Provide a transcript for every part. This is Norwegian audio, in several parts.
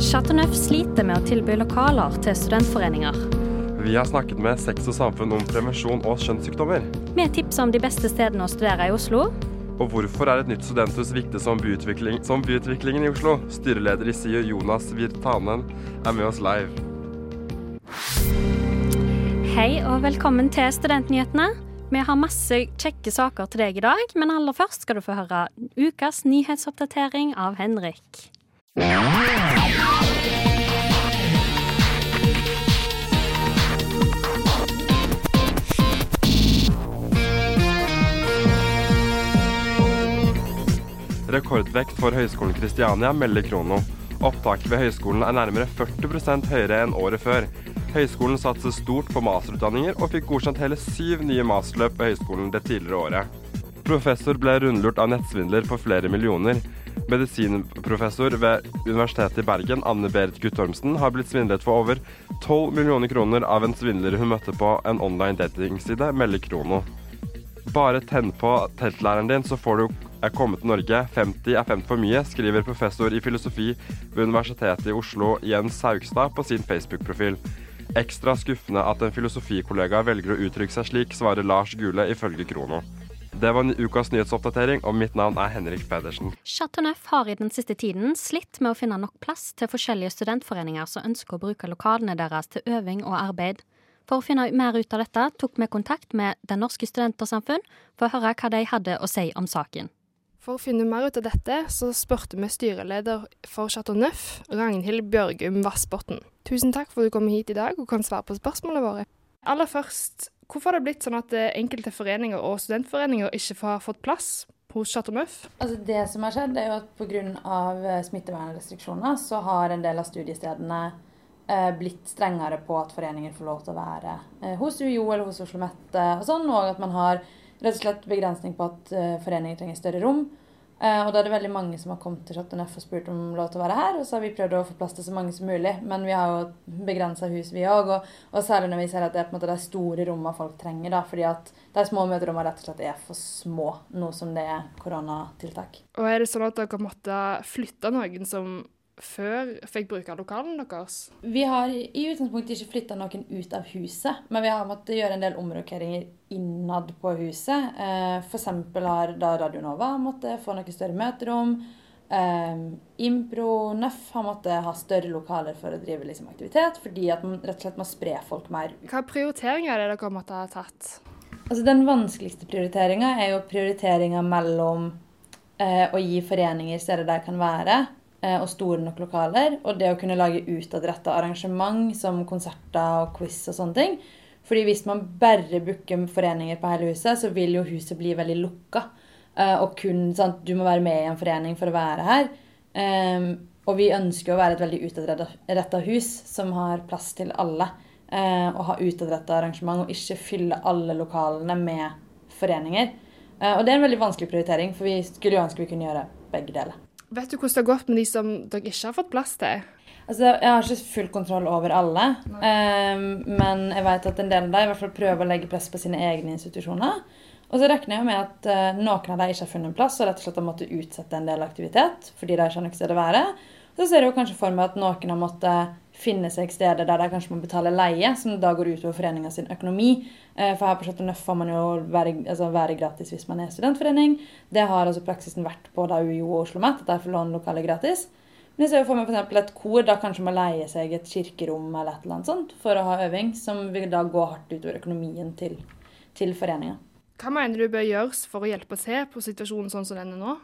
Chateau Neuf sliter med å tilby lokaler til studentforeninger. Vi har snakket med Sex og samfunn om prevensjon og kjønnssykdommer. Med tips om de beste stedene å studere i Oslo. Og hvorfor er et nytt studenthus viktig som, byutvikling, som byutviklingen i Oslo? Styreleder i SIU Jonas Virtanen er med oss live. Hei og velkommen til Studentnyhetene. Vi har masse kjekke saker til deg i dag, men aller først skal du få høre ukas nyhetsoppdatering av Henrik. Rekordvekt for Høgskolen Kristiania, melder Krono. Opptaket ved høyskolen er nærmere 40% høyere enn året før. Høyskolen satser stort på masterutdanninger, og fikk godkjent hele syv nye masterløp ved høyskolen det tidligere året. Professor ble rundlurt av nettsvindler for flere millioner. Medisinprofessor ved Universitetet i Bergen, Anne Berit Guttormsen, har blitt svindlet for over 12 millioner kroner av en svindler hun møtte på en online datingside, melder Krono. Bare tenn på teltlæreren din, så får du er kommet til Norge. 50 er 50 for mye, skriver professor i filosofi ved Universitetet i Oslo Jens Saugstad på sin Facebook-profil. Ekstra skuffende at en filosofikollega velger å uttrykke seg slik, svarer Lars Gule ifølge Krono. Det var ukas nyhetsoppdatering, og mitt navn er Henrik Pedersen. Chateauneuf har i den siste tiden slitt med å finne nok plass til forskjellige studentforeninger som ønsker å bruke lokalene deres til øving og arbeid. For å finne mer ut av dette tok vi kontakt med Den norske studentersamfunn for å høre hva de hadde å si om saken. For å finne mer ut av dette, så spurte vi styreleder for Chateau Neuf, Ragnhild Bjørgum Vassbotn. Tusen takk for at du kom hit i dag og kan svare på spørsmålene våre. Aller først, hvorfor har det blitt sånn at enkelte foreninger og studentforeninger ikke har fått plass hos Chateau? Altså det som har skjedd, er jo at pga. smittevernrestriksjoner så har en del av studiestedene eh, blitt strengere på at foreninger får lov til å være eh, hos UiO eller hos Oslo Mette og sånn, og at man har rett og slett begrensning på at uh, foreninger trenger større rom. Uh, og da er det veldig mange som har kommet til Chateau Neuf og spurt om lov til å være her. Og så har vi prøvd å få plass til så mange som mulig. Men vi har jo begrensa hus, vi òg. Og, og, særlig når vi ser at det er på en måte de store rommene folk trenger. da, fordi at de små møterommene rett og slett er for små nå som det er koronatiltak. Og er det sånn at dere måtte flytte noen som før fikk bruke lokalene deres? Vi har i utgangspunktet ikke flytta noen ut av huset, men vi har måttet gjøre en del omrokeringer innad på huset. Eh, F.eks. har da Radio Nova måttet få noe større møterom. Eh, Impro Nøff har måttet ha større lokaler for å drive liksom, aktivitet, fordi at man rett og slett må spre folk mer. Hva prioriteringer er det dere måtte ha tatt? Altså Den vanskeligste prioriteringa er jo prioriteringa mellom eh, å gi foreninger steder der de kan være, og store nok lokaler. Og det å kunne lage utadretta arrangement som konserter og quiz og sånne ting. Fordi hvis man bare booker foreninger på hele huset, så vil jo huset bli veldig lukka. Eh, og kun sant, Du må være med i en forening for å være her. Og vi ønsker å være et veldig utadretta hus som har plass til alle. Uh, og ha utadretta arrangement og ikke fylle alle lokalene med foreninger. Og det er en veldig vanskelig prioritering, for vi skulle jo ønske vi kunne gjøre begge deler. Vet du hvordan det har gått med de som dere ikke har fått plass til? Altså, Jeg har ikke full kontroll over alle, um, men jeg vet at en del av dem i hvert fall prøver å legge press på sine egne institusjoner. Og så regner jeg med at uh, noen av dem ikke har funnet en plass og rett og slett har måttet utsette en del aktivitet fordi de ikke har noe sted å være. Så ser jeg jo kanskje for meg at noen har måttet finne seg steder der de kanskje må betale leie, som da går utover foreninga sin økonomi. Eh, for her på Chateau får man jo være, altså være, gratis hvis man er studentforening. Det har altså praksisen vært på da UiO og Oslo Met, at de får låne lokaler gratis. Men jeg ser for meg f.eks. et kor da kanskje må leie seg et kirkerom eller et eller annet sånt for å ha øving, som vil da gå hardt utover økonomien til, til foreninga. Hva mener du bør gjøres for å hjelpe se på situasjonen sånn som den er nå?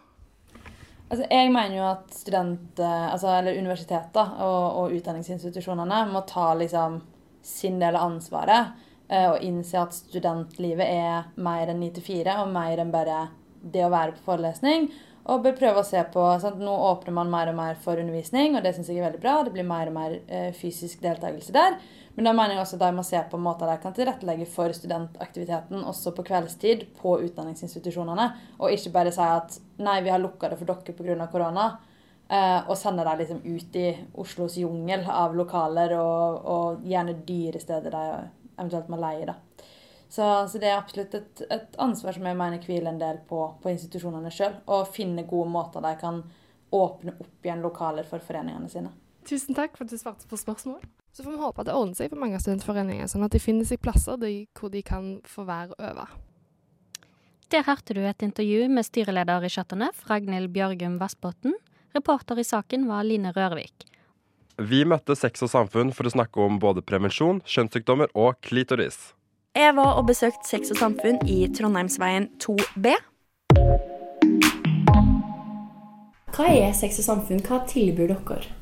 Altså, jeg mener jo at student, altså, eller universiteter og, og, utdanningsinstitusjonene må ta liksom, sin del av ansvaret eh, og innse at studentlivet er mer enn 9 til 4 og mer enn bare det å være på forelesning. Og bør prøve å se på sant? Nå åpner man mer og mer for undervisning, og det syns jeg er veldig bra. Det blir mer og mer eh, fysisk deltakelse der. Men da mener jeg også at de må se på måter de kan tilrettelegge for studentaktiviteten også på kveldstid på utdanningsinstitusjonene, og ikke bare si at nei, vi har lukka det for dere pga. korona. Eh, og sende dem liksom ut i Oslos jungel av lokaler og, og gjerne dyre steder de eventuelt må leie. da. Så, så det er absolutt et, et, ansvar som jeg mener hviler en del på, på institusjonene sjøl. Å finne gode måter de kan åpne opp igjen lokaler for foreningene sine. Tusen takk for at du svarte på spørsmål. Så får vi håpe at det ordner seg for mange studentforeninger, sånn at de finner seg plasser hvor de kan få være og øve. Der hørte du et intervju med styreleder i Chateauneuf, Ragnhild Bjørgum Vassbotn. Reporter i saken var Line Rørvik. Vi møtte Sex og samfunn for å snakke om både prevensjon, kjønnssykdommer og klitoris. Jeg var og besøkte Sex og samfunn i Trondheimsveien 2B. Hva er Sex og samfunn? Hva tilbyr dere?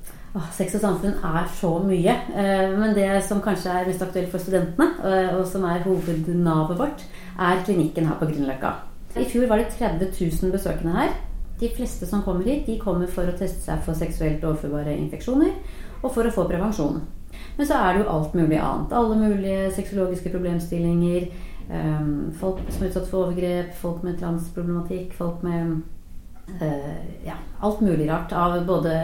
Sex og samfunn er så mye. Eh, men det som kanskje er mest aktuelt for studentene, eh, og som er hovednavet vårt, er klinikken her på Grünerløkka. I fjor var det 30 000 besøkende her. De fleste som kommer hit, de kommer for å teste seg for seksuelt overførbare infeksjoner og for å få prevensjon. Men så er det jo alt mulig annet. Alle mulige sexologiske problemstillinger. Um, folk som er utsatt for overgrep, folk med transproblematikk, folk med ja, alt mulig rart av både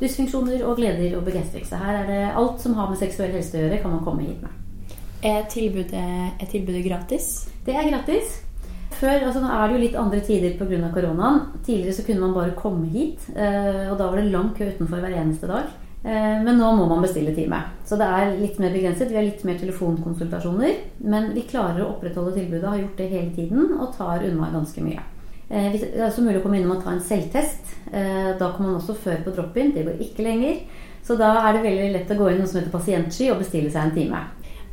dysfunksjoner og gleder og begeistring. Så her er det alt som har med seksuell helse å gjøre, kan man komme hit med. Er tilbudet, er tilbudet gratis? Det er gratis. Før, altså Nå er det jo litt andre tider pga. koronaen. Tidligere så kunne man bare komme hit. Eh, og da var det lang kø utenfor hver eneste dag. Eh, men nå må man bestille time. Så det er litt mer begrenset. Vi har litt mer telefonkonsultasjoner. Men vi klarer å opprettholde tilbudet, har gjort det hele tiden og tar unna ganske mye. Eh, det er også mulig å komme innom og ta en selvtest. Da kan man også føre på drop-in. Det går ikke lenger. Så da er det veldig lett å gå inn noe som heter pasientsky og bestille seg en time.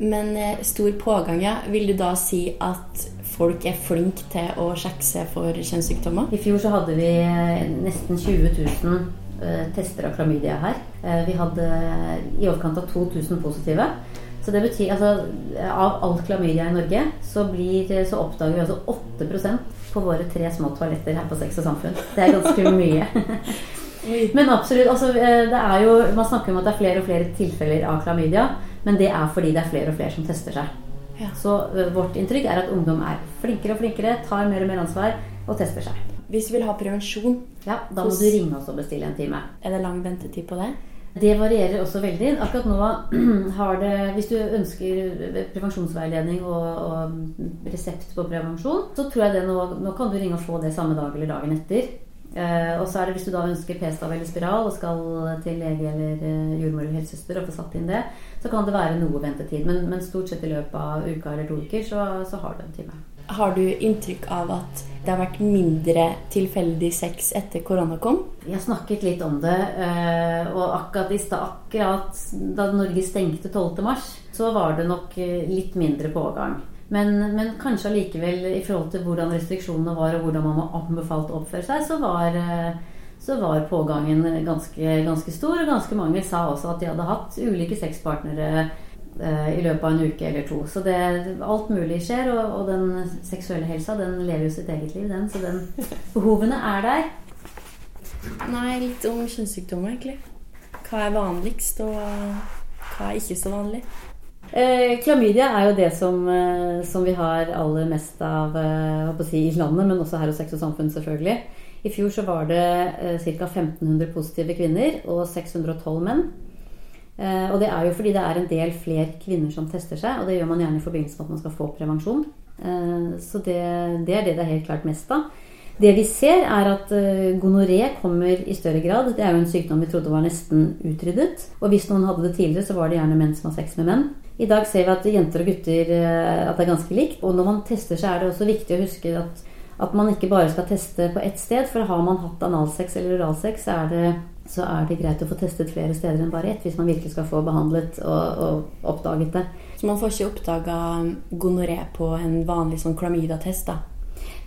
Men stor pågang, ja. Vil du da si at folk er flinke til å sjekke seg for kjønnssykdommer? I fjor så hadde vi eh, nesten 20 000 eh, tester av klamydia her. Eh, vi hadde i overkant av 2000 positive. Så det betyr altså Av all klamydia i Norge så, blir, så oppdager vi altså 8 på våre tre små toaletter her på Sex og Samfunn. Det er ganske mye. Men absolutt. Altså, det er jo, man snakker om at det er flere og flere tilfeller av klamydia. Men det er fordi det er flere og flere som tester seg. Ja. Så uh, vårt inntrykk er at ungdom er flinkere og flinkere, tar mer og mer ansvar og tester seg. Hvis du vil ha prevensjon, ja, da må du ringe oss og bestille en time. Er det lang ventetid på det? Det varierer også veldig. Akkurat nå har det Hvis du ønsker prevensjonsveiledning og, og resept på prevensjon, så tror jeg det nå, nå kan du ringe og få det samme dag eller dagen etter. Uh, og så er det Hvis du da ønsker p-stav eller spiral og skal til lege eller uh, jordmor eller helsesøster og få satt inn det, så kan det være noe ventetid. Men, men stort sett i løpet av uka eller to uker så, så, har du en time. Har du inntrykk av at det har vært mindre tilfeldig sex etter korona kom? Har snakket litt om det. Uh, og akkurat, akkurat da Norge stengte 12.3, så var det nok litt mindre pågang. Men, men, kanskje allikevel i forhold til hvordan restriksjonene var, og hvordan man var anbefalt å oppføre seg, så var, eh, så var pågangen ganske, ganske, stor. Og ganske mange sa også at de hadde hatt ulike sexpartnere eh, i løpet av en uke eller to. Så det, alt mulig skjer, og, og, den seksuelle helsa den lever jo sitt eget liv, den. Så den, behovene er der. Nei, litt om kjønnssykdommer, egentlig. Hva er vanligst, og hva er ikke så vanlig? Eh, klamydia er jo det som, eh, som, vi har aller mest av eh, si, i landet, men også her hos Sex og Samfunn, selvfølgelig. I fjor så var det eh, ca. 1500 positive kvinner og 612 menn. Eh, og det er jo fordi det er en del flere kvinner som tester seg, og det gjør man gjerne i forbindelse med at man skal få prevensjon. Eh, så det, det, er det det er helt klart mest av. Det vi ser, er at uh, gonoré kommer i større grad. Det er jo en sykdom vi trodde var nesten utryddet. Og hvis noen hadde det tidligere, så var det gjerne menn som har sex med menn. I dag ser vi at jenter og gutter eh, at det er ganske likt. Og når man tester, seg, er det også viktig å huske at, at man ikke bare skal teste på ett sted. For har man hatt analsex eller oralsex, så er, det, så er det greit å få testet flere steder enn bare ett. Hvis man virkelig skal få behandlet og, og oppdaget det. Så man får ikke oppdaga gonoré på en vanlig sånn klamydia-test, da?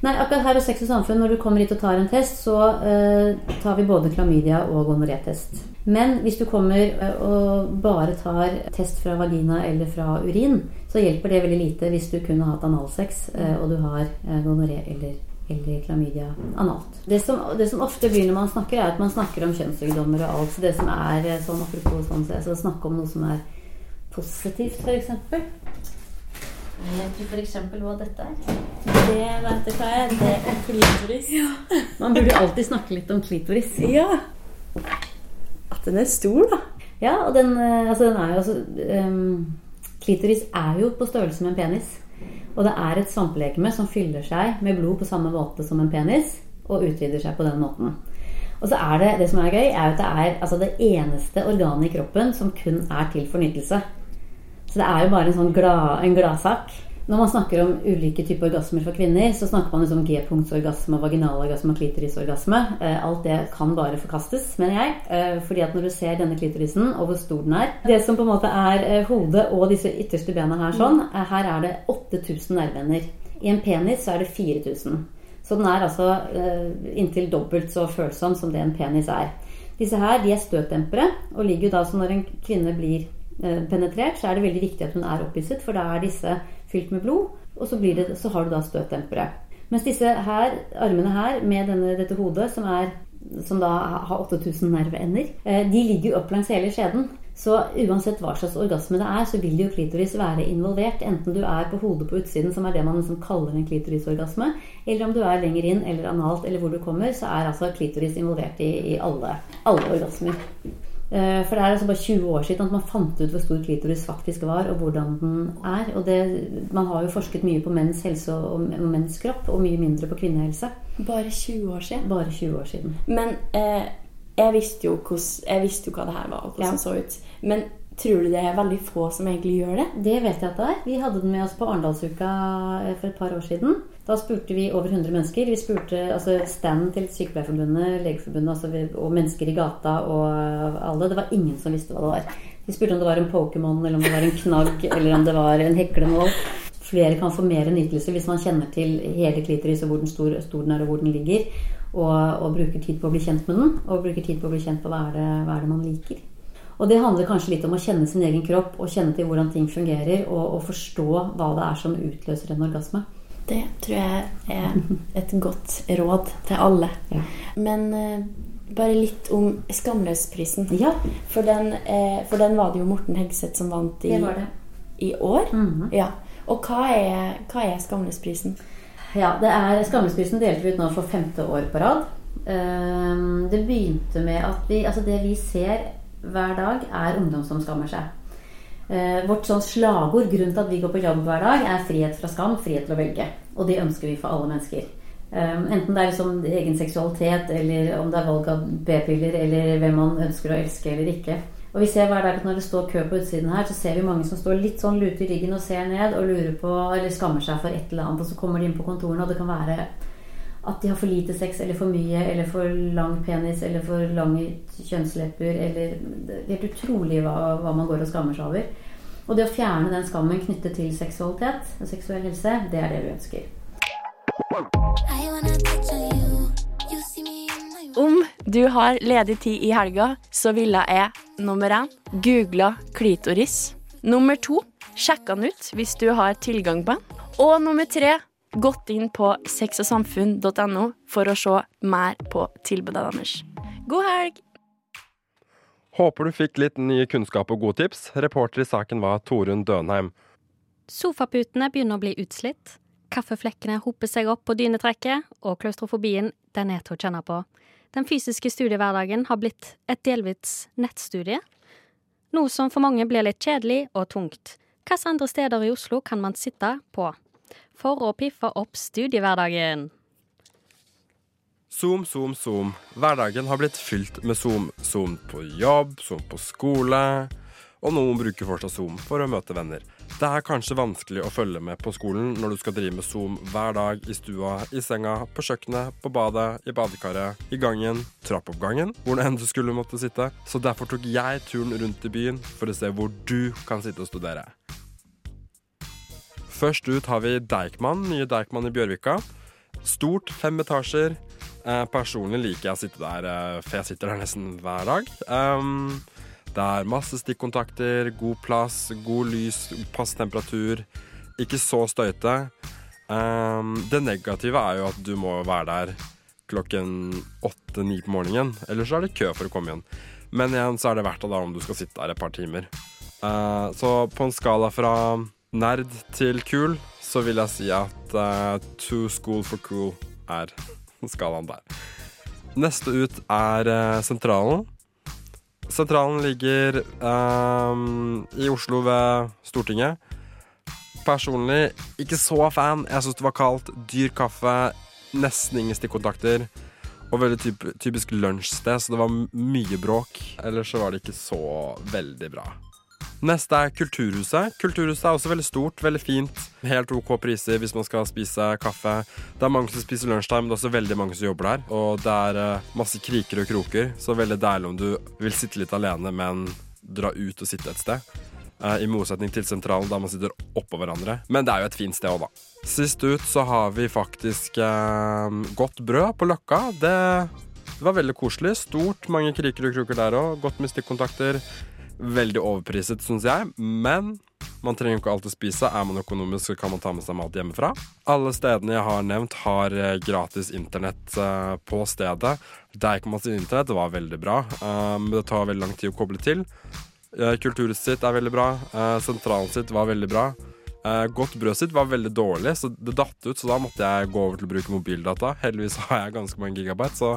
Nei, akkurat her hos Sex og Samfunn, når du kommer hit og tar en test, så eh, tar vi både klamydia og gonoré-test. Men hvis du kommer uh, og bare tar test fra vagina eller fra urin, så hjelper det veldig lite hvis du kun har hatt analsex eh, og du har gonoré eller, eller klamydia analt. Det som, det som, ofte blir når man snakker, er at man snakker om kjønnssykdommer og alt. Så det som er sånn apropos sånn, så snakke om noe som er positivt, f.eks. Vet du f.eks. hva dette er? Det vet jeg hva er. Det er klitoris. Ja. Man burde alltid snakke litt om klitoris. Ja. At den er stor, da. Ja, og den, eh, altså, den er jo altså um, Klitoris er jo på størrelse med en penis. Og det er et svampelekeme som fyller seg med blod på samme måte som en penis, og utvider seg på den måten. Og så er det det som er gøy, er at det er altså det eneste organet i kroppen som kun er til for nytelse. Så det er jo bare en sånn glad, en gladsak. Når man snakker om ulike typer orgasmer for kvinner, så snakker man liksom G-punktsorgasme, vaginalorgasme og klitorisorgasme. Eh, alt det kan bare forkastes, mener jeg. Eh, fordi at når du ser denne klitorisen, og hvor stor den er Det som på en måte er eh, hodet og disse ytterste bena her sånn, her er det 8000 nerveender. I en penis så er det 4000. Så den er altså inntil dobbelt så følsom som det en penis er. Disse her de er støtdempere og ligger jo da så når en kvinne blir penetrert, så er det veldig viktig at hun er opphisset, for da er disse fylt med blod, og så, det, så har du da støtdempere. Mens disse her, armene her med denne, dette hodet, som, er, som da har 8000 nerveender, eh, de ligger jo opp langs hele skjeden. Så uansett hva slags orgasme det er, så vil jo klitoris være involvert. Enten du er på hodet på utsiden, som er det man liksom kaller en klitorisorgasme, eller om du er lenger inn eller analt eller hvor du kommer, så er altså klitoris involvert i, i alle, alle orgasmer. Eh, for det er altså bare 20 år siden at man fant ut hvor stor klitoris faktisk var, og hvordan den er. Og det, man har jo forsket mye på menns helse og, og menns kropp, og mye mindre på kvinnehelse. Bare 20 år siden? Bare 20 år siden. Men eh, jeg, visste jo hvordan, jeg visste jo hva det her var, og hvordan det så ut. Men Tror du det er veldig få som egentlig gjør det? Det vet jeg at det er. Vi hadde den med oss på Arendalsuka eh, for et par år siden. Da spurte vi over 100 mennesker. Vi spurte altså standen til Sykepleierforbundet, Legeforbundet altså, og mennesker i gata og alle. Det var ingen som visste hva det var. Vi spurte om det var en Pokémon, eller om det var en knagg, eller om det var en heklenål. Flere kan få mer nytelse hvis man kjenner til hele klitoris og hvor den stor, stor den er og hvor den ligger. Og, og, bruker tid på å bli kjent med den. Og bruker tid på å bli kjent på hva er det, hva er det man liker. Og det handler kanskje litt om å kjenne sin egen kropp og kjenne til hvordan ting fungerer, og, og forstå hva det er som utløser en orgasme. Det tror jeg er et godt råd til alle. Ja. Men uh, bare litt om Skamløsprisen. Ja. For, den, uh, for den var det jo Morten Hegseth som vant i, i år. Mm -hmm. ja. Og hva er, hva er Skamløsprisen? Ja, det er Skamløsprisen delte vi ut nå for femte år på rad. Uh, det begynte med at vi Altså, det vi ser hver dag, er ungdom som skammer seg. Eh, vårt sånn slagord, grunnen til at vi går på jobb hver dag, er frihet fra skam, frihet til å velge. Og det ønsker vi for alle mennesker. Eh, enten det er liksom egen seksualitet, eller om det er valg av p-piller, eller hvem man ønsker å elske eller ikke. Og vi ser hver dag at når det står kø på utsiden her, så ser vi mange som står litt sånn lute i ryggen og ser ned og lurer på, eller skammer seg for et eller annet. Og så kommer de inn på kontorene, og det kan være at de har for lite sex eller for mye eller for lang penis eller for lange kjønnslepper eller Det er helt utrolig hva, hva, man går og skammer seg over. Og det å fjerne den skammen knyttet til seksualitet og seksuell helse, det er det vi ønsker. Om du har ledig tid i helga, så ville jeg nummer én googla klitoris. Nummer to sjekka den ut hvis du har tilgang på den. Og nummer tre gått inn på sexogsamfunn.no for å se mer på tilbudet deres. God helg! Håper du fikk litt ny kunnskap og gode tips. Reporter i saken var Torunn Dønheim. Sofaputene begynner å bli utslitt. Kaffeflekkene hoper seg opp på dynetrekket, og klaustrofobien den er til å kjenne på. Den fysiske studiehverdagen har blitt et delvis nettstudie. Noe som for mange blir litt kjedelig og tungt. Hvilke andre steder i Oslo kan man sitte på? For å piffe opp studiehverdagen. Zoom, zoom, zoom. Hverdagen har blitt fylt med Zoom. Zoom på jobb, Zoom på skole. Og noen bruker fortsatt Zoom for å møte venner. Det er kanskje vanskelig å følge med på skolen når du skal drive med Zoom hver dag i stua, i senga, på kjøkkenet, på badet, i badekaret, i gangen, trappoppgangen, hvor enn du skulle måtte sitte. Så derfor tok jeg turen rundt i byen for å se hvor du kan sitte og studere. Først ut har vi Deichman, nye Deichman i Bjørvika. Stort, fem etasjer. Eh, personlig liker jeg å sitte der, eh, for jeg sitter der nesten hver dag. Um, det er masse stikkontakter, god plass, god lys, pass temperatur. Ikke så støyte. Um, det negative er jo at du må være der klokken åtte-ni på morgenen. Ellers er det kø for å komme igjen. Men igjen så er det verdt det om du skal sitte der et par timer. Uh, så på en skala fra nerd til kul, så vil jeg si at uh, Too School for Cool er skalaen der. Neste ut er uh, Sentralen. Sentralen ligger um, i Oslo ved Stortinget. Personlig ikke så fan. Jeg syns det var kaldt, dyr kaffe, nesten ingen stikkontakter. Og veldig typ, typisk lunsjsted, så det var mye bråk. Ellers så var det ikke så veldig bra. Neste er Kulturhuset. Kulturhuset er også veldig stort, veldig fint. Helt OK priser hvis man skal spise kaffe. Det er mange som spiser lunsjtime, men det er også veldig mange som jobber der. Og det er uh, masse kriker og kroker, så veldig deilig om du vil sitte litt alene, men dra ut og sitte et sted. Uh, I motsetning til sentralen, der man sitter oppå hverandre. Men det er jo et fint sted òg, da. Sist ut så har vi faktisk eh, Godt brød på Løkka. Det, det, var veldig koselig. Stort, mange kriker og kroker der òg. Godt med stikkontakter. Veldig overpriset, syns jeg, men man trenger ikke alltid spise. Er man økonomisk, så kan man ta med seg mat hjemmefra. Alle stedene jeg har nevnt, har eh, gratis internett uh, på stedet. Deichmans internett var veldig bra, uh, men det tar veldig lang tid å koble til. Kulturhuset sitt er veldig bra. Sentralen sitt var veldig bra. Godt brød sitt var veldig dårlig, så det datt ut. Så da måtte jeg gå over til å bruke mobildata. Heldigvis har jeg ganske mange gigabyte, så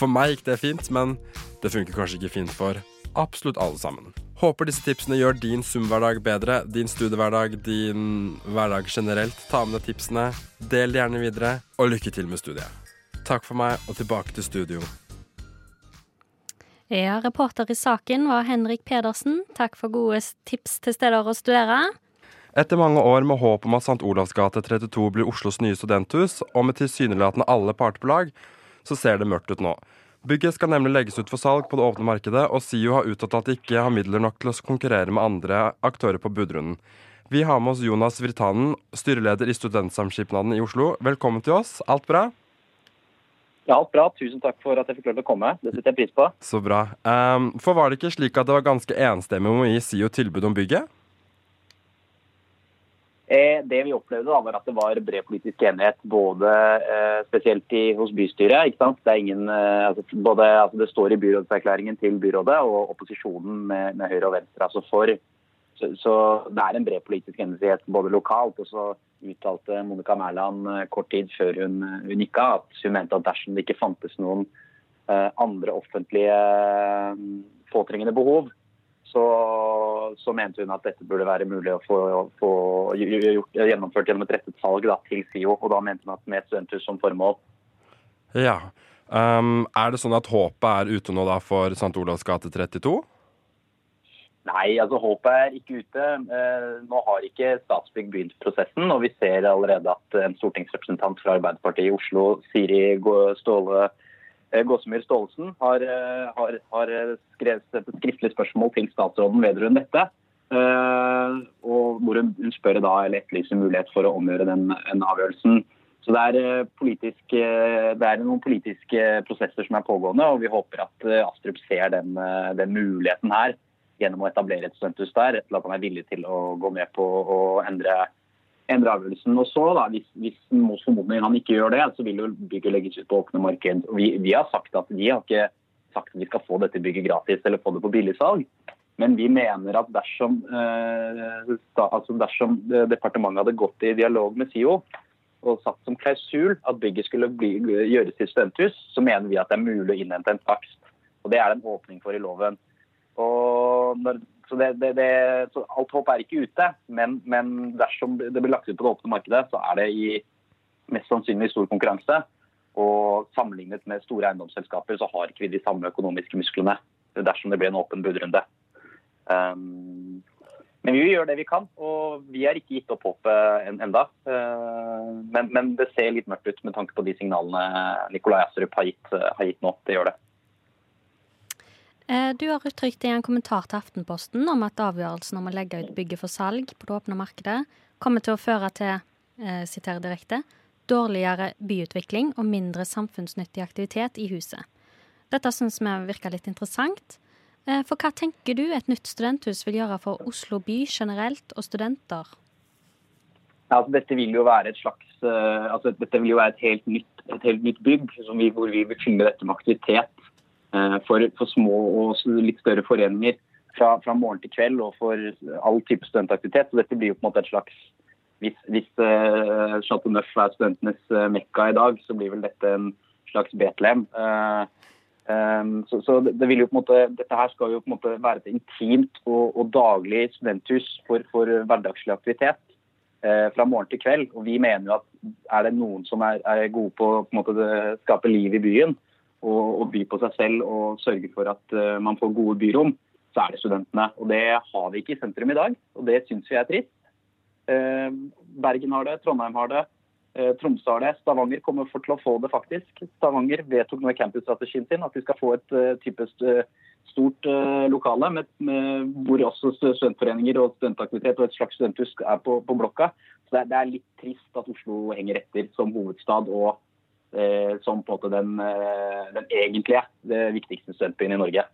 for meg gikk det fint. Men det funker kanskje ikke fint for absolutt alle sammen. Håper disse tipsene gjør din Zoom-hverdag bedre, din studiehverdag, din hverdag generelt. Ta med deg tipsene, del det gjerne videre, og lykke til med studiet. Takk for meg, og tilbake til studio. Ja, reporter i saken var Henrik Pedersen. Takk for gode tips til steder å studere. Etter mange år med håp om at St. Olavs gate 32 blir Oslos nye studenthus, og med tilsynelatende alle parter på lag, så ser det mørkt ut nå. Bygget skal nemlig legges ut for salg på det åpne markedet, og SIO har uttalt at de ikke har midler nok til å konkurrere med andre aktører på budrunden. Vi har med oss Jonas Virtanen, styreleder i Studentsamskipnaden i Oslo. Velkommen til oss. Alt bra? Ja, alt bra. Tusen takk for at jeg fikk lov til å komme. Det setter jeg pris på. Så bra. Um, for var det ikke slik at det var ganske enstemmig om å gi SIO tilbud om bygget? Eh, det vi opplevde da, var at det var bred politisk enighet, både eh, spesielt i, hos bystyret. ikke sant? Det, ingen, eh, altså, både, altså, det står i byrådserklæringen til byrådet, og opposisjonen med, med Høyre og Venstre altså for. Så, så, det er en bred politisk enighet både lokalt. og så uttalte Monica Mæland kort tid før hun, hun gikk av at hun mente at dersom det ikke fantes noen andre offentlige påtrengende behov, så, så, mente hun at dette burde være mulig å få, få gjort, gjennomført gjennom et rettet salg da, til SIO. Og da mente hun at med studenthus som formål. Ja. Um, er det sånn at håpet er ute nå da for St. Olavs gate 32? Nei, altså håpet er ikke ute. Eh, nå har ikke Statsbygg begynt prosessen. Og vi ser allerede at en stortingsrepresentant fra Arbeiderpartiet i Oslo, Siri Ståle Gåsemyr Staalesen har, eh, har, har, skrevet et skriftlig spørsmål til statsråden vedrørende dette. Eh, og hvor hun, spør da, eller etterlyser mulighet for å omgjøre den, den avgjørelsen. Så det er, det er, noen politiske prosesser som er pågående, og vi håper at Astrup ser den, den muligheten her gjennom å etablere et studenthus der, til at han er villig til å gå med på å endre endre avgjørelsen. Og så, da, hvis, hvis mot formodning han ikke gjør det, så vil jo bygget legges ut på åpne marked. Vi, vi, har sagt at vi har ikke sagt at vi skal få dette bygget gratis eller få det på billigsalg. Men vi mener at dersom, eh, da, altså dersom departementet hadde gått i dialog med SIO og satt som klausul at bygget skulle bli, gjøres til studenthus, så mener vi at det er mulig å innhente en takst. Og Det er det en åpning for i loven. Og når så, det, det, det, så alt håp er ikke ute. Men, men, dersom det blir lagt ut på det åpne markedet, så er det i mest sannsynlig stor konkurranse. Og sammenlignet med store eiendomsselskaper så har ikke vi de samme økonomiske musklene dersom det blir en åpen budrunde. Um, men vi gjør det vi kan, og vi har ikke gitt opp håpet en, enda. Uh, men, men, det ser litt mørkt ut med tanke på de signalene Nikolai Astrup har gitt, har gitt nå. Det gjør det. Eh, du har uttrykt i en kommentar til Aftenposten om at avgjørelsen om å legge ut bygget for salg på det åpne markedet kommer til å føre til, siterer direkte, dårligere byutvikling og mindre samfunnsnyttig aktivitet i huset. Dette syns vi virker litt interessant. Eh, for hva tenker du et nytt studenthus vil gjøre for Oslo by generelt og studenter? Ja, altså dette vil jo være et slags, altså dette vil jo være et helt nytt, et helt nytt bygg vi, hvor vi vil fylle dette med aktivitet Eh, for, for, små og litt større foreninger fra, fra, morgen til kveld og for all type studentaktivitet. Så dette blir jo på en måte et slags Hvis, hvis uh, Chateau Neuf er studentenes uh, mekka i dag, så blir vel dette en slags Betlehem. Uh, um, så, så det, det, vil jo på en måte, Dette her skal jo på en måte være et intimt og, og daglig studenthus for, for hverdagslig aktivitet. eh, fra morgen til kveld. Og vi mener jo at er det noen som er, er gode på på en måte, skape liv i byen, og, og, by på seg selv og sørge for at uh, man får gode byrom, så er det studentene. Og det har vi ikke i sentrum i dag, og det syns vi er trist. Uh, Bergen har det, Trondheim har det, uh, Tromsø har det. Stavanger kommer for til å få det, faktisk. Stavanger vedtok nå i campusstrategien sin at de skal få et typisk stort lokale med, med, hvor også studentforeninger og studentaktivitet og et slags studenthus er på, på blokka. Så det, det er litt trist at Oslo henger etter som hovedstad og Eh, som på en måte den, eh, den egentlige, det viktigste studentbyen i Norge.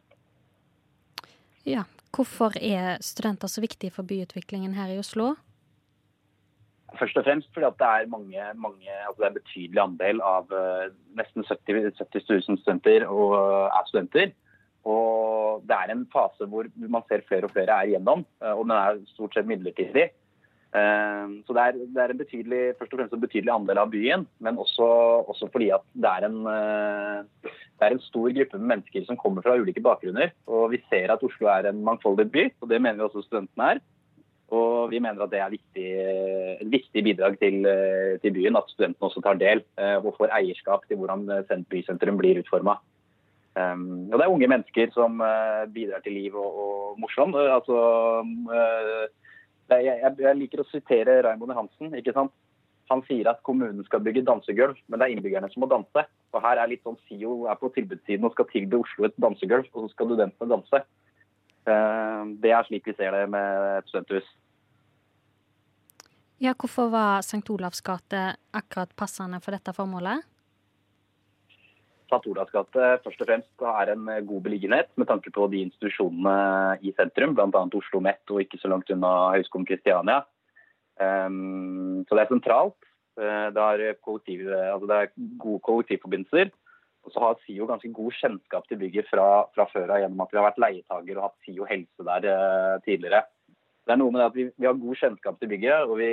Ja, Hvorfor er studenter så viktige for byutviklingen her i Oslo? Først og fremst fordi det er mange, mange altså det er betydelig andel av uh, nesten 70, 70 000 studenter og er studenter. Og det er en fase hvor man ser flere og flere er igjennom, og den er stort sett midlertidig. Ehm, så det er, det er, en betydelig, først og fremst en betydelig andel av byen, men også, også fordi at det er, en, eh, det er, en, stor gruppe med mennesker som kommer fra ulike bakgrunner. Og vi ser at Oslo er en mangfoldig by, og det mener vi også studentene er. Og vi mener at det er viktig, et viktig bidrag til, eh, til, byen, at studentene også tar del eh, og får eierskap til hvordan bysentrum blir utforma. Um, ehm, og det er unge mennesker som bidrar til liv og, og morsom. Altså, jeg, jeg, liker å sitere Raymond Hansen. ikke sant? Han sier at kommunen skal bygge dansegulv, men det er innbyggerne som må danse. Og her er litt sånn SIO er på tilbudssiden og skal tilby Oslo et dansegulv, og så skal studentene danse. Eh, det er slik vi ser det med et studenthus. Ja, hvorfor var St. Olavs gate akkurat passende for dette formålet? St. Olavs gate først og fremst er en eh, god beliggenhet med tanke på de institusjonene i sentrum, bl.a. Oslo Met og ikke så langt unna Høgskolen Kristiania. Um, så det er sentralt. Eh, det er, altså det er gode kollektivforbindelser. Og så har SIO ganske god kjennskap til bygget fra, fra før av gjennom at vi har vært leietager og hatt SIO helse der tidligere. Det er noe med det at vi, vi, har god kjennskap til bygget, og vi,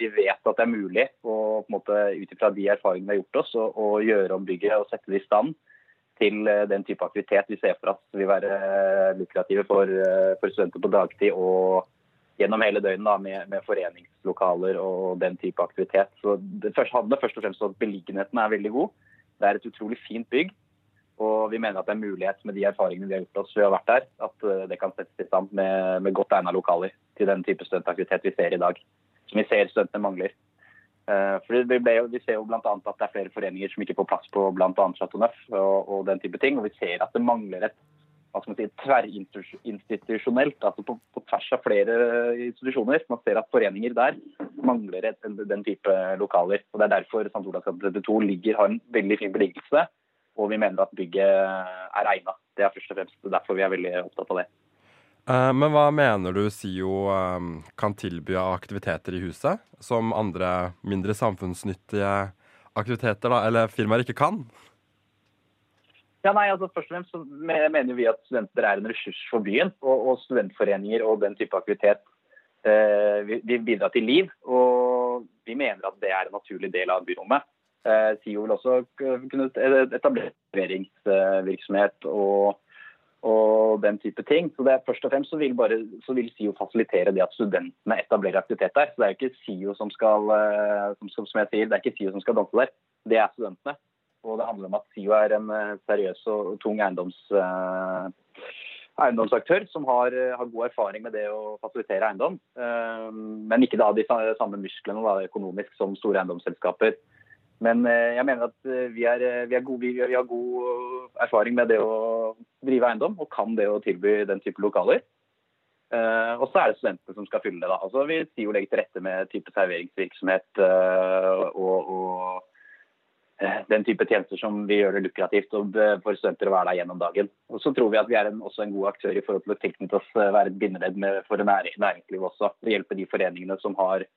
vi vet at det er mulig å, ut ifra de erfaringene vi har gjort oss, å, gjøre om bygget og sette det i stand til eh, den type aktivitet vi ser for oss vil være eh, lukrative for, eh, for studenter på dagtid og gjennom hele døgnet da, med, med, foreningslokaler og den type aktivitet. Så det handler først og fremst om at beliggenheten er veldig god. Det er et utrolig fint bygg. Og vi mener at det er mulighet med de erfaringene vi har gjort oss ved å ha vært der, at eh, det kan settes i stand med, med godt egna lokaler til den type studentaktivitet vi ser i dag. Som vi ser studentene mangler. Uh, for vi, ble, vi, ser jo bl.a. at det er flere foreninger som ikke får plass på bl.a. Chateau Neuf og, og, den type ting. Og vi ser at det mangler et hva skal man si, tverrinstitusjonelt, altså på, på, tvers av flere institusjoner. Man ser at foreninger der mangler et, den type lokaler. og Det er derfor St. Olavs gate 32 ligger, har en veldig fin beliggelse og vi mener at bygget er egnet. Det er først og fremst derfor vi er veldig opptatt av det. Eh, men hva mener du SIO eh, kan tilby av aktiviteter i huset, som andre mindre samfunnsnyttige aktiviteter da, eller firmaer ikke kan? Ja, nei, altså Først og fremst så mener vi at studenter er en ressurs for byen. Og, og studentforeninger og den type aktivitet eh, vil bidra til liv. Og vi mener at det er en naturlig del av byrommet. Eh, SIO vil også kunne etablere leveringsvirksomhet og, og, den type ting. Så det er Først og fremst så vil, bare, så vil, SIO fasilitere det at studentene etablerer aktivitet der. Så Det er ikke SIO som skal eh, som, som jeg sier, det er ikke SIO som skal danse der, det er studentene. Og det handler om at SIO er en eh, seriøs og tung eiendoms, eiendomsaktør som har, har, god erfaring med det å fasilitere eiendom. Men ikke da de samme musklene da, økonomisk som store eiendomsselskaper. Men eh, jeg mener at eh, vi, er, eh, vi, er gode, vi, har god erfaring med det å drive eiendom, og kan det å tilby den type lokaler. Og så er det studentene som skal fylle det. da. Altså, vi sier jo legge til rette med type serveringsvirksomhet og, og den type tjenester som vil gjøre det lukrativt for studenter å være der gjennom dagen. Og så tror vi at vi er en, også en god aktør i forhold til å tilknytte oss, være et bindeledd for næringslivet også. Og hjelpe de foreningene som har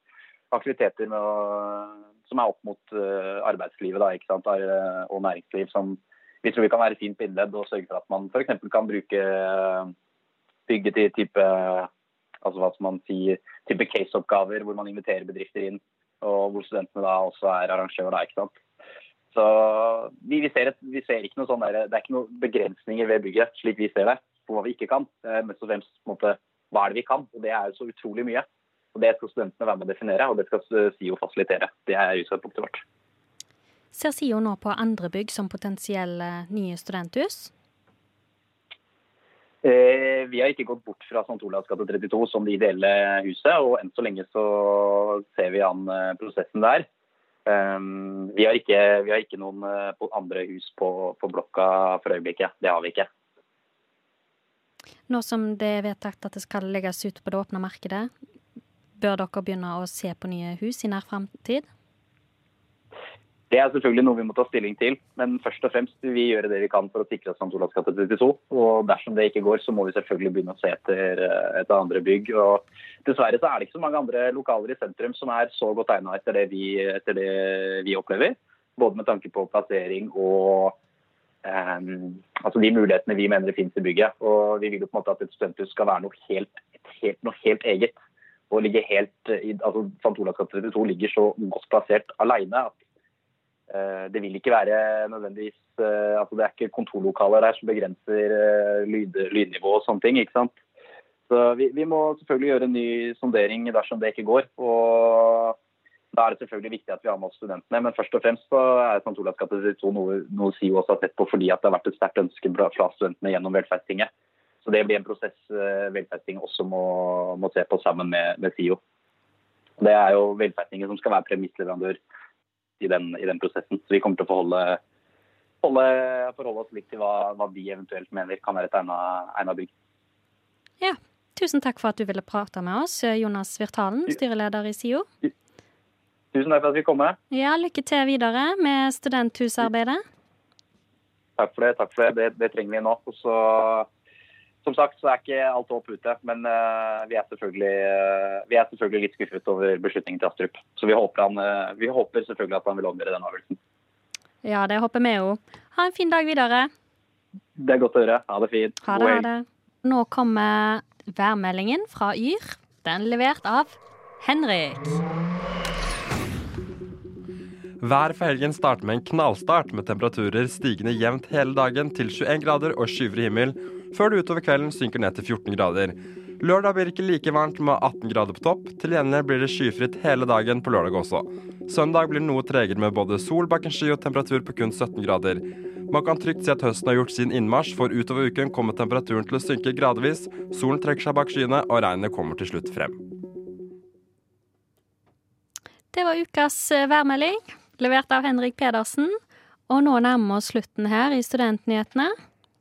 aktiviteter med å, som er opp mot uh, arbeidslivet da, ikke sant, eh, og næringsliv. som vi tror vi kan være fint bindeledd og sørge for at man f.eks. kan bruke uh, bygget til type altså hva man si, type case-oppgaver hvor man inviterer bedrifter inn, og hvor studentene da også er arrangør. da, ikke sant. Så vi, vi, ser et, vi, ser ikke noe sånn der, Det er ikke noen begrensninger ved bygget, slik vi ser det, på hva vi ikke kan. Mest og fremst på en måte, hva er det vi kan, og det er jo så utrolig mye. Og Det skal studentene være med å definere, og det skal SIO fasilitere. Det er utgangspunktet vårt. Ser SIO nå på andre bygg som potensielle nye studenthus? Eh, vi har ikke gått bort fra St. Olavs gate 32 som det ideelle huset, og enn så lenge så ser vi an eh, prosessen der. Um, vi, har ikke, vi, har ikke, noen uh, andre hus på, på, blokka for øyeblikket. Det har vi ikke. Nå som det er vedtatt at det skal legges ut på det åpne markedet, bør dere begynne å se på nye hus i nær framtid? Det er selvfølgelig noe vi må ta stilling til, men først og fremst vil vi gjøre det vi kan for å sikre St. Olavs gate 32. Og dersom det ikke går, så må vi selvfølgelig begynne å se etter, eh, etter andre bygg. Og dessverre så er det ikke så mange andre lokaler i sentrum som er så godt egnet etter, etter, det vi opplever. Både med tanke på plassering og um, altså de mulighetene vi mener det finnes i bygget. Og vi vil jo på en måte at et studenthus skal være noe helt, helt, noe helt eget. Og ligger helt, altså St. Olavs gate 32 ligger så godt plassert alene at Eh, det vil ikke være nødvendigvis eh, altså Det er ikke kontorlokaler der som begrenser eh, lyd, lydnivå og sånne ting. ikke sant? Så vi, vi, må selvfølgelig gjøre en ny sondering dersom det ikke går. og Da er det selvfølgelig viktig at vi har med oss studentene. Men først og fremst så er St. Olavs gate 2 noe, noe SIO også har sett på fordi at det har vært et sterkt ønske fra studentene gjennom Velferdstinget. Så det blir en prosess velferdsting også må, må se på sammen med, med SIO. Det er jo Velferdstinget som skal være premissleverandør i den, i den, prosessen. Så vi kommer til å forholde, holde, forholde oss litt til hva, hva, de eventuelt mener kan være et egnet bygg. Ja, tusen takk for at du ville prate med oss, Jonas Virtalen, styreleder i SIO. Tusen takk for at vi kom med. Ja, lykke til videre med studenthusarbeidet. Takk for det. takk for det. Det, det trenger vi nå. Og så som sagt så er ikke alt håp ute, men uh, vi, er uh, vi, er selvfølgelig litt skuffet over beslutningen til Astrup. Så vi håper, han, uh, vi håper, selvfølgelig at han vil omgjøre den avgjørelsen. Ja, det håper vi òg. Ha en fin dag videre. Det er godt å høre. Ha det fint. Ha det, ha det. Nå kommer værmeldingen fra Yr. Den levert av Henrik. Vær for helgen starter med en knallstart, med temperaturer stigende jevnt hele dagen til 21 grader og skyver himmel før det utover kvelden synker ned til 14 grader. Lørdag blir ikke like varmt med 18 grader på topp. Til gjengjeld blir det skyfritt hele dagen på lørdag også. Søndag blir det noe tregere med både sol bak en sky og temperatur på kun 17 grader. Man kan trygt si at høsten har gjort sin innmarsj, for utover uken kommer temperaturen til å synke gradvis, solen trekker seg bak skyene, og regnet kommer til slutt frem. Det var ukas eh, værmelding, levert av Henrik Pedersen. Og nå nærmer vi oss slutten her i Studentnyhetene.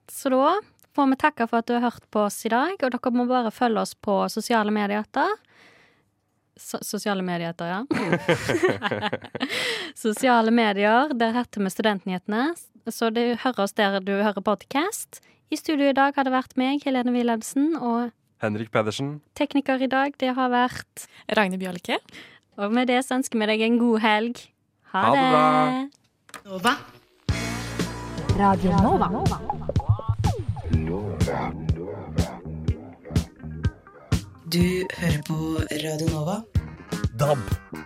Så da får vi takke for at du har hørt på oss i dag, og dere må bare følge oss på sosiale medier. So sosiale medier, ja. sosiale medier, der heter vi Studentnyhetene. Så du hører oss der du hører podcast. I studio i dag har det vært meg, Helene Wilhelmsen, og Henrik Pedersen. Tekniker i dag, det har vært Ragne Bjølke. Og med det så ønsker vi deg en god helg. Ha, ha det. bra. Nova. Radio Nova. Du hører på Radio Nova. DAB,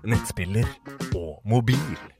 nettspiller og mobil.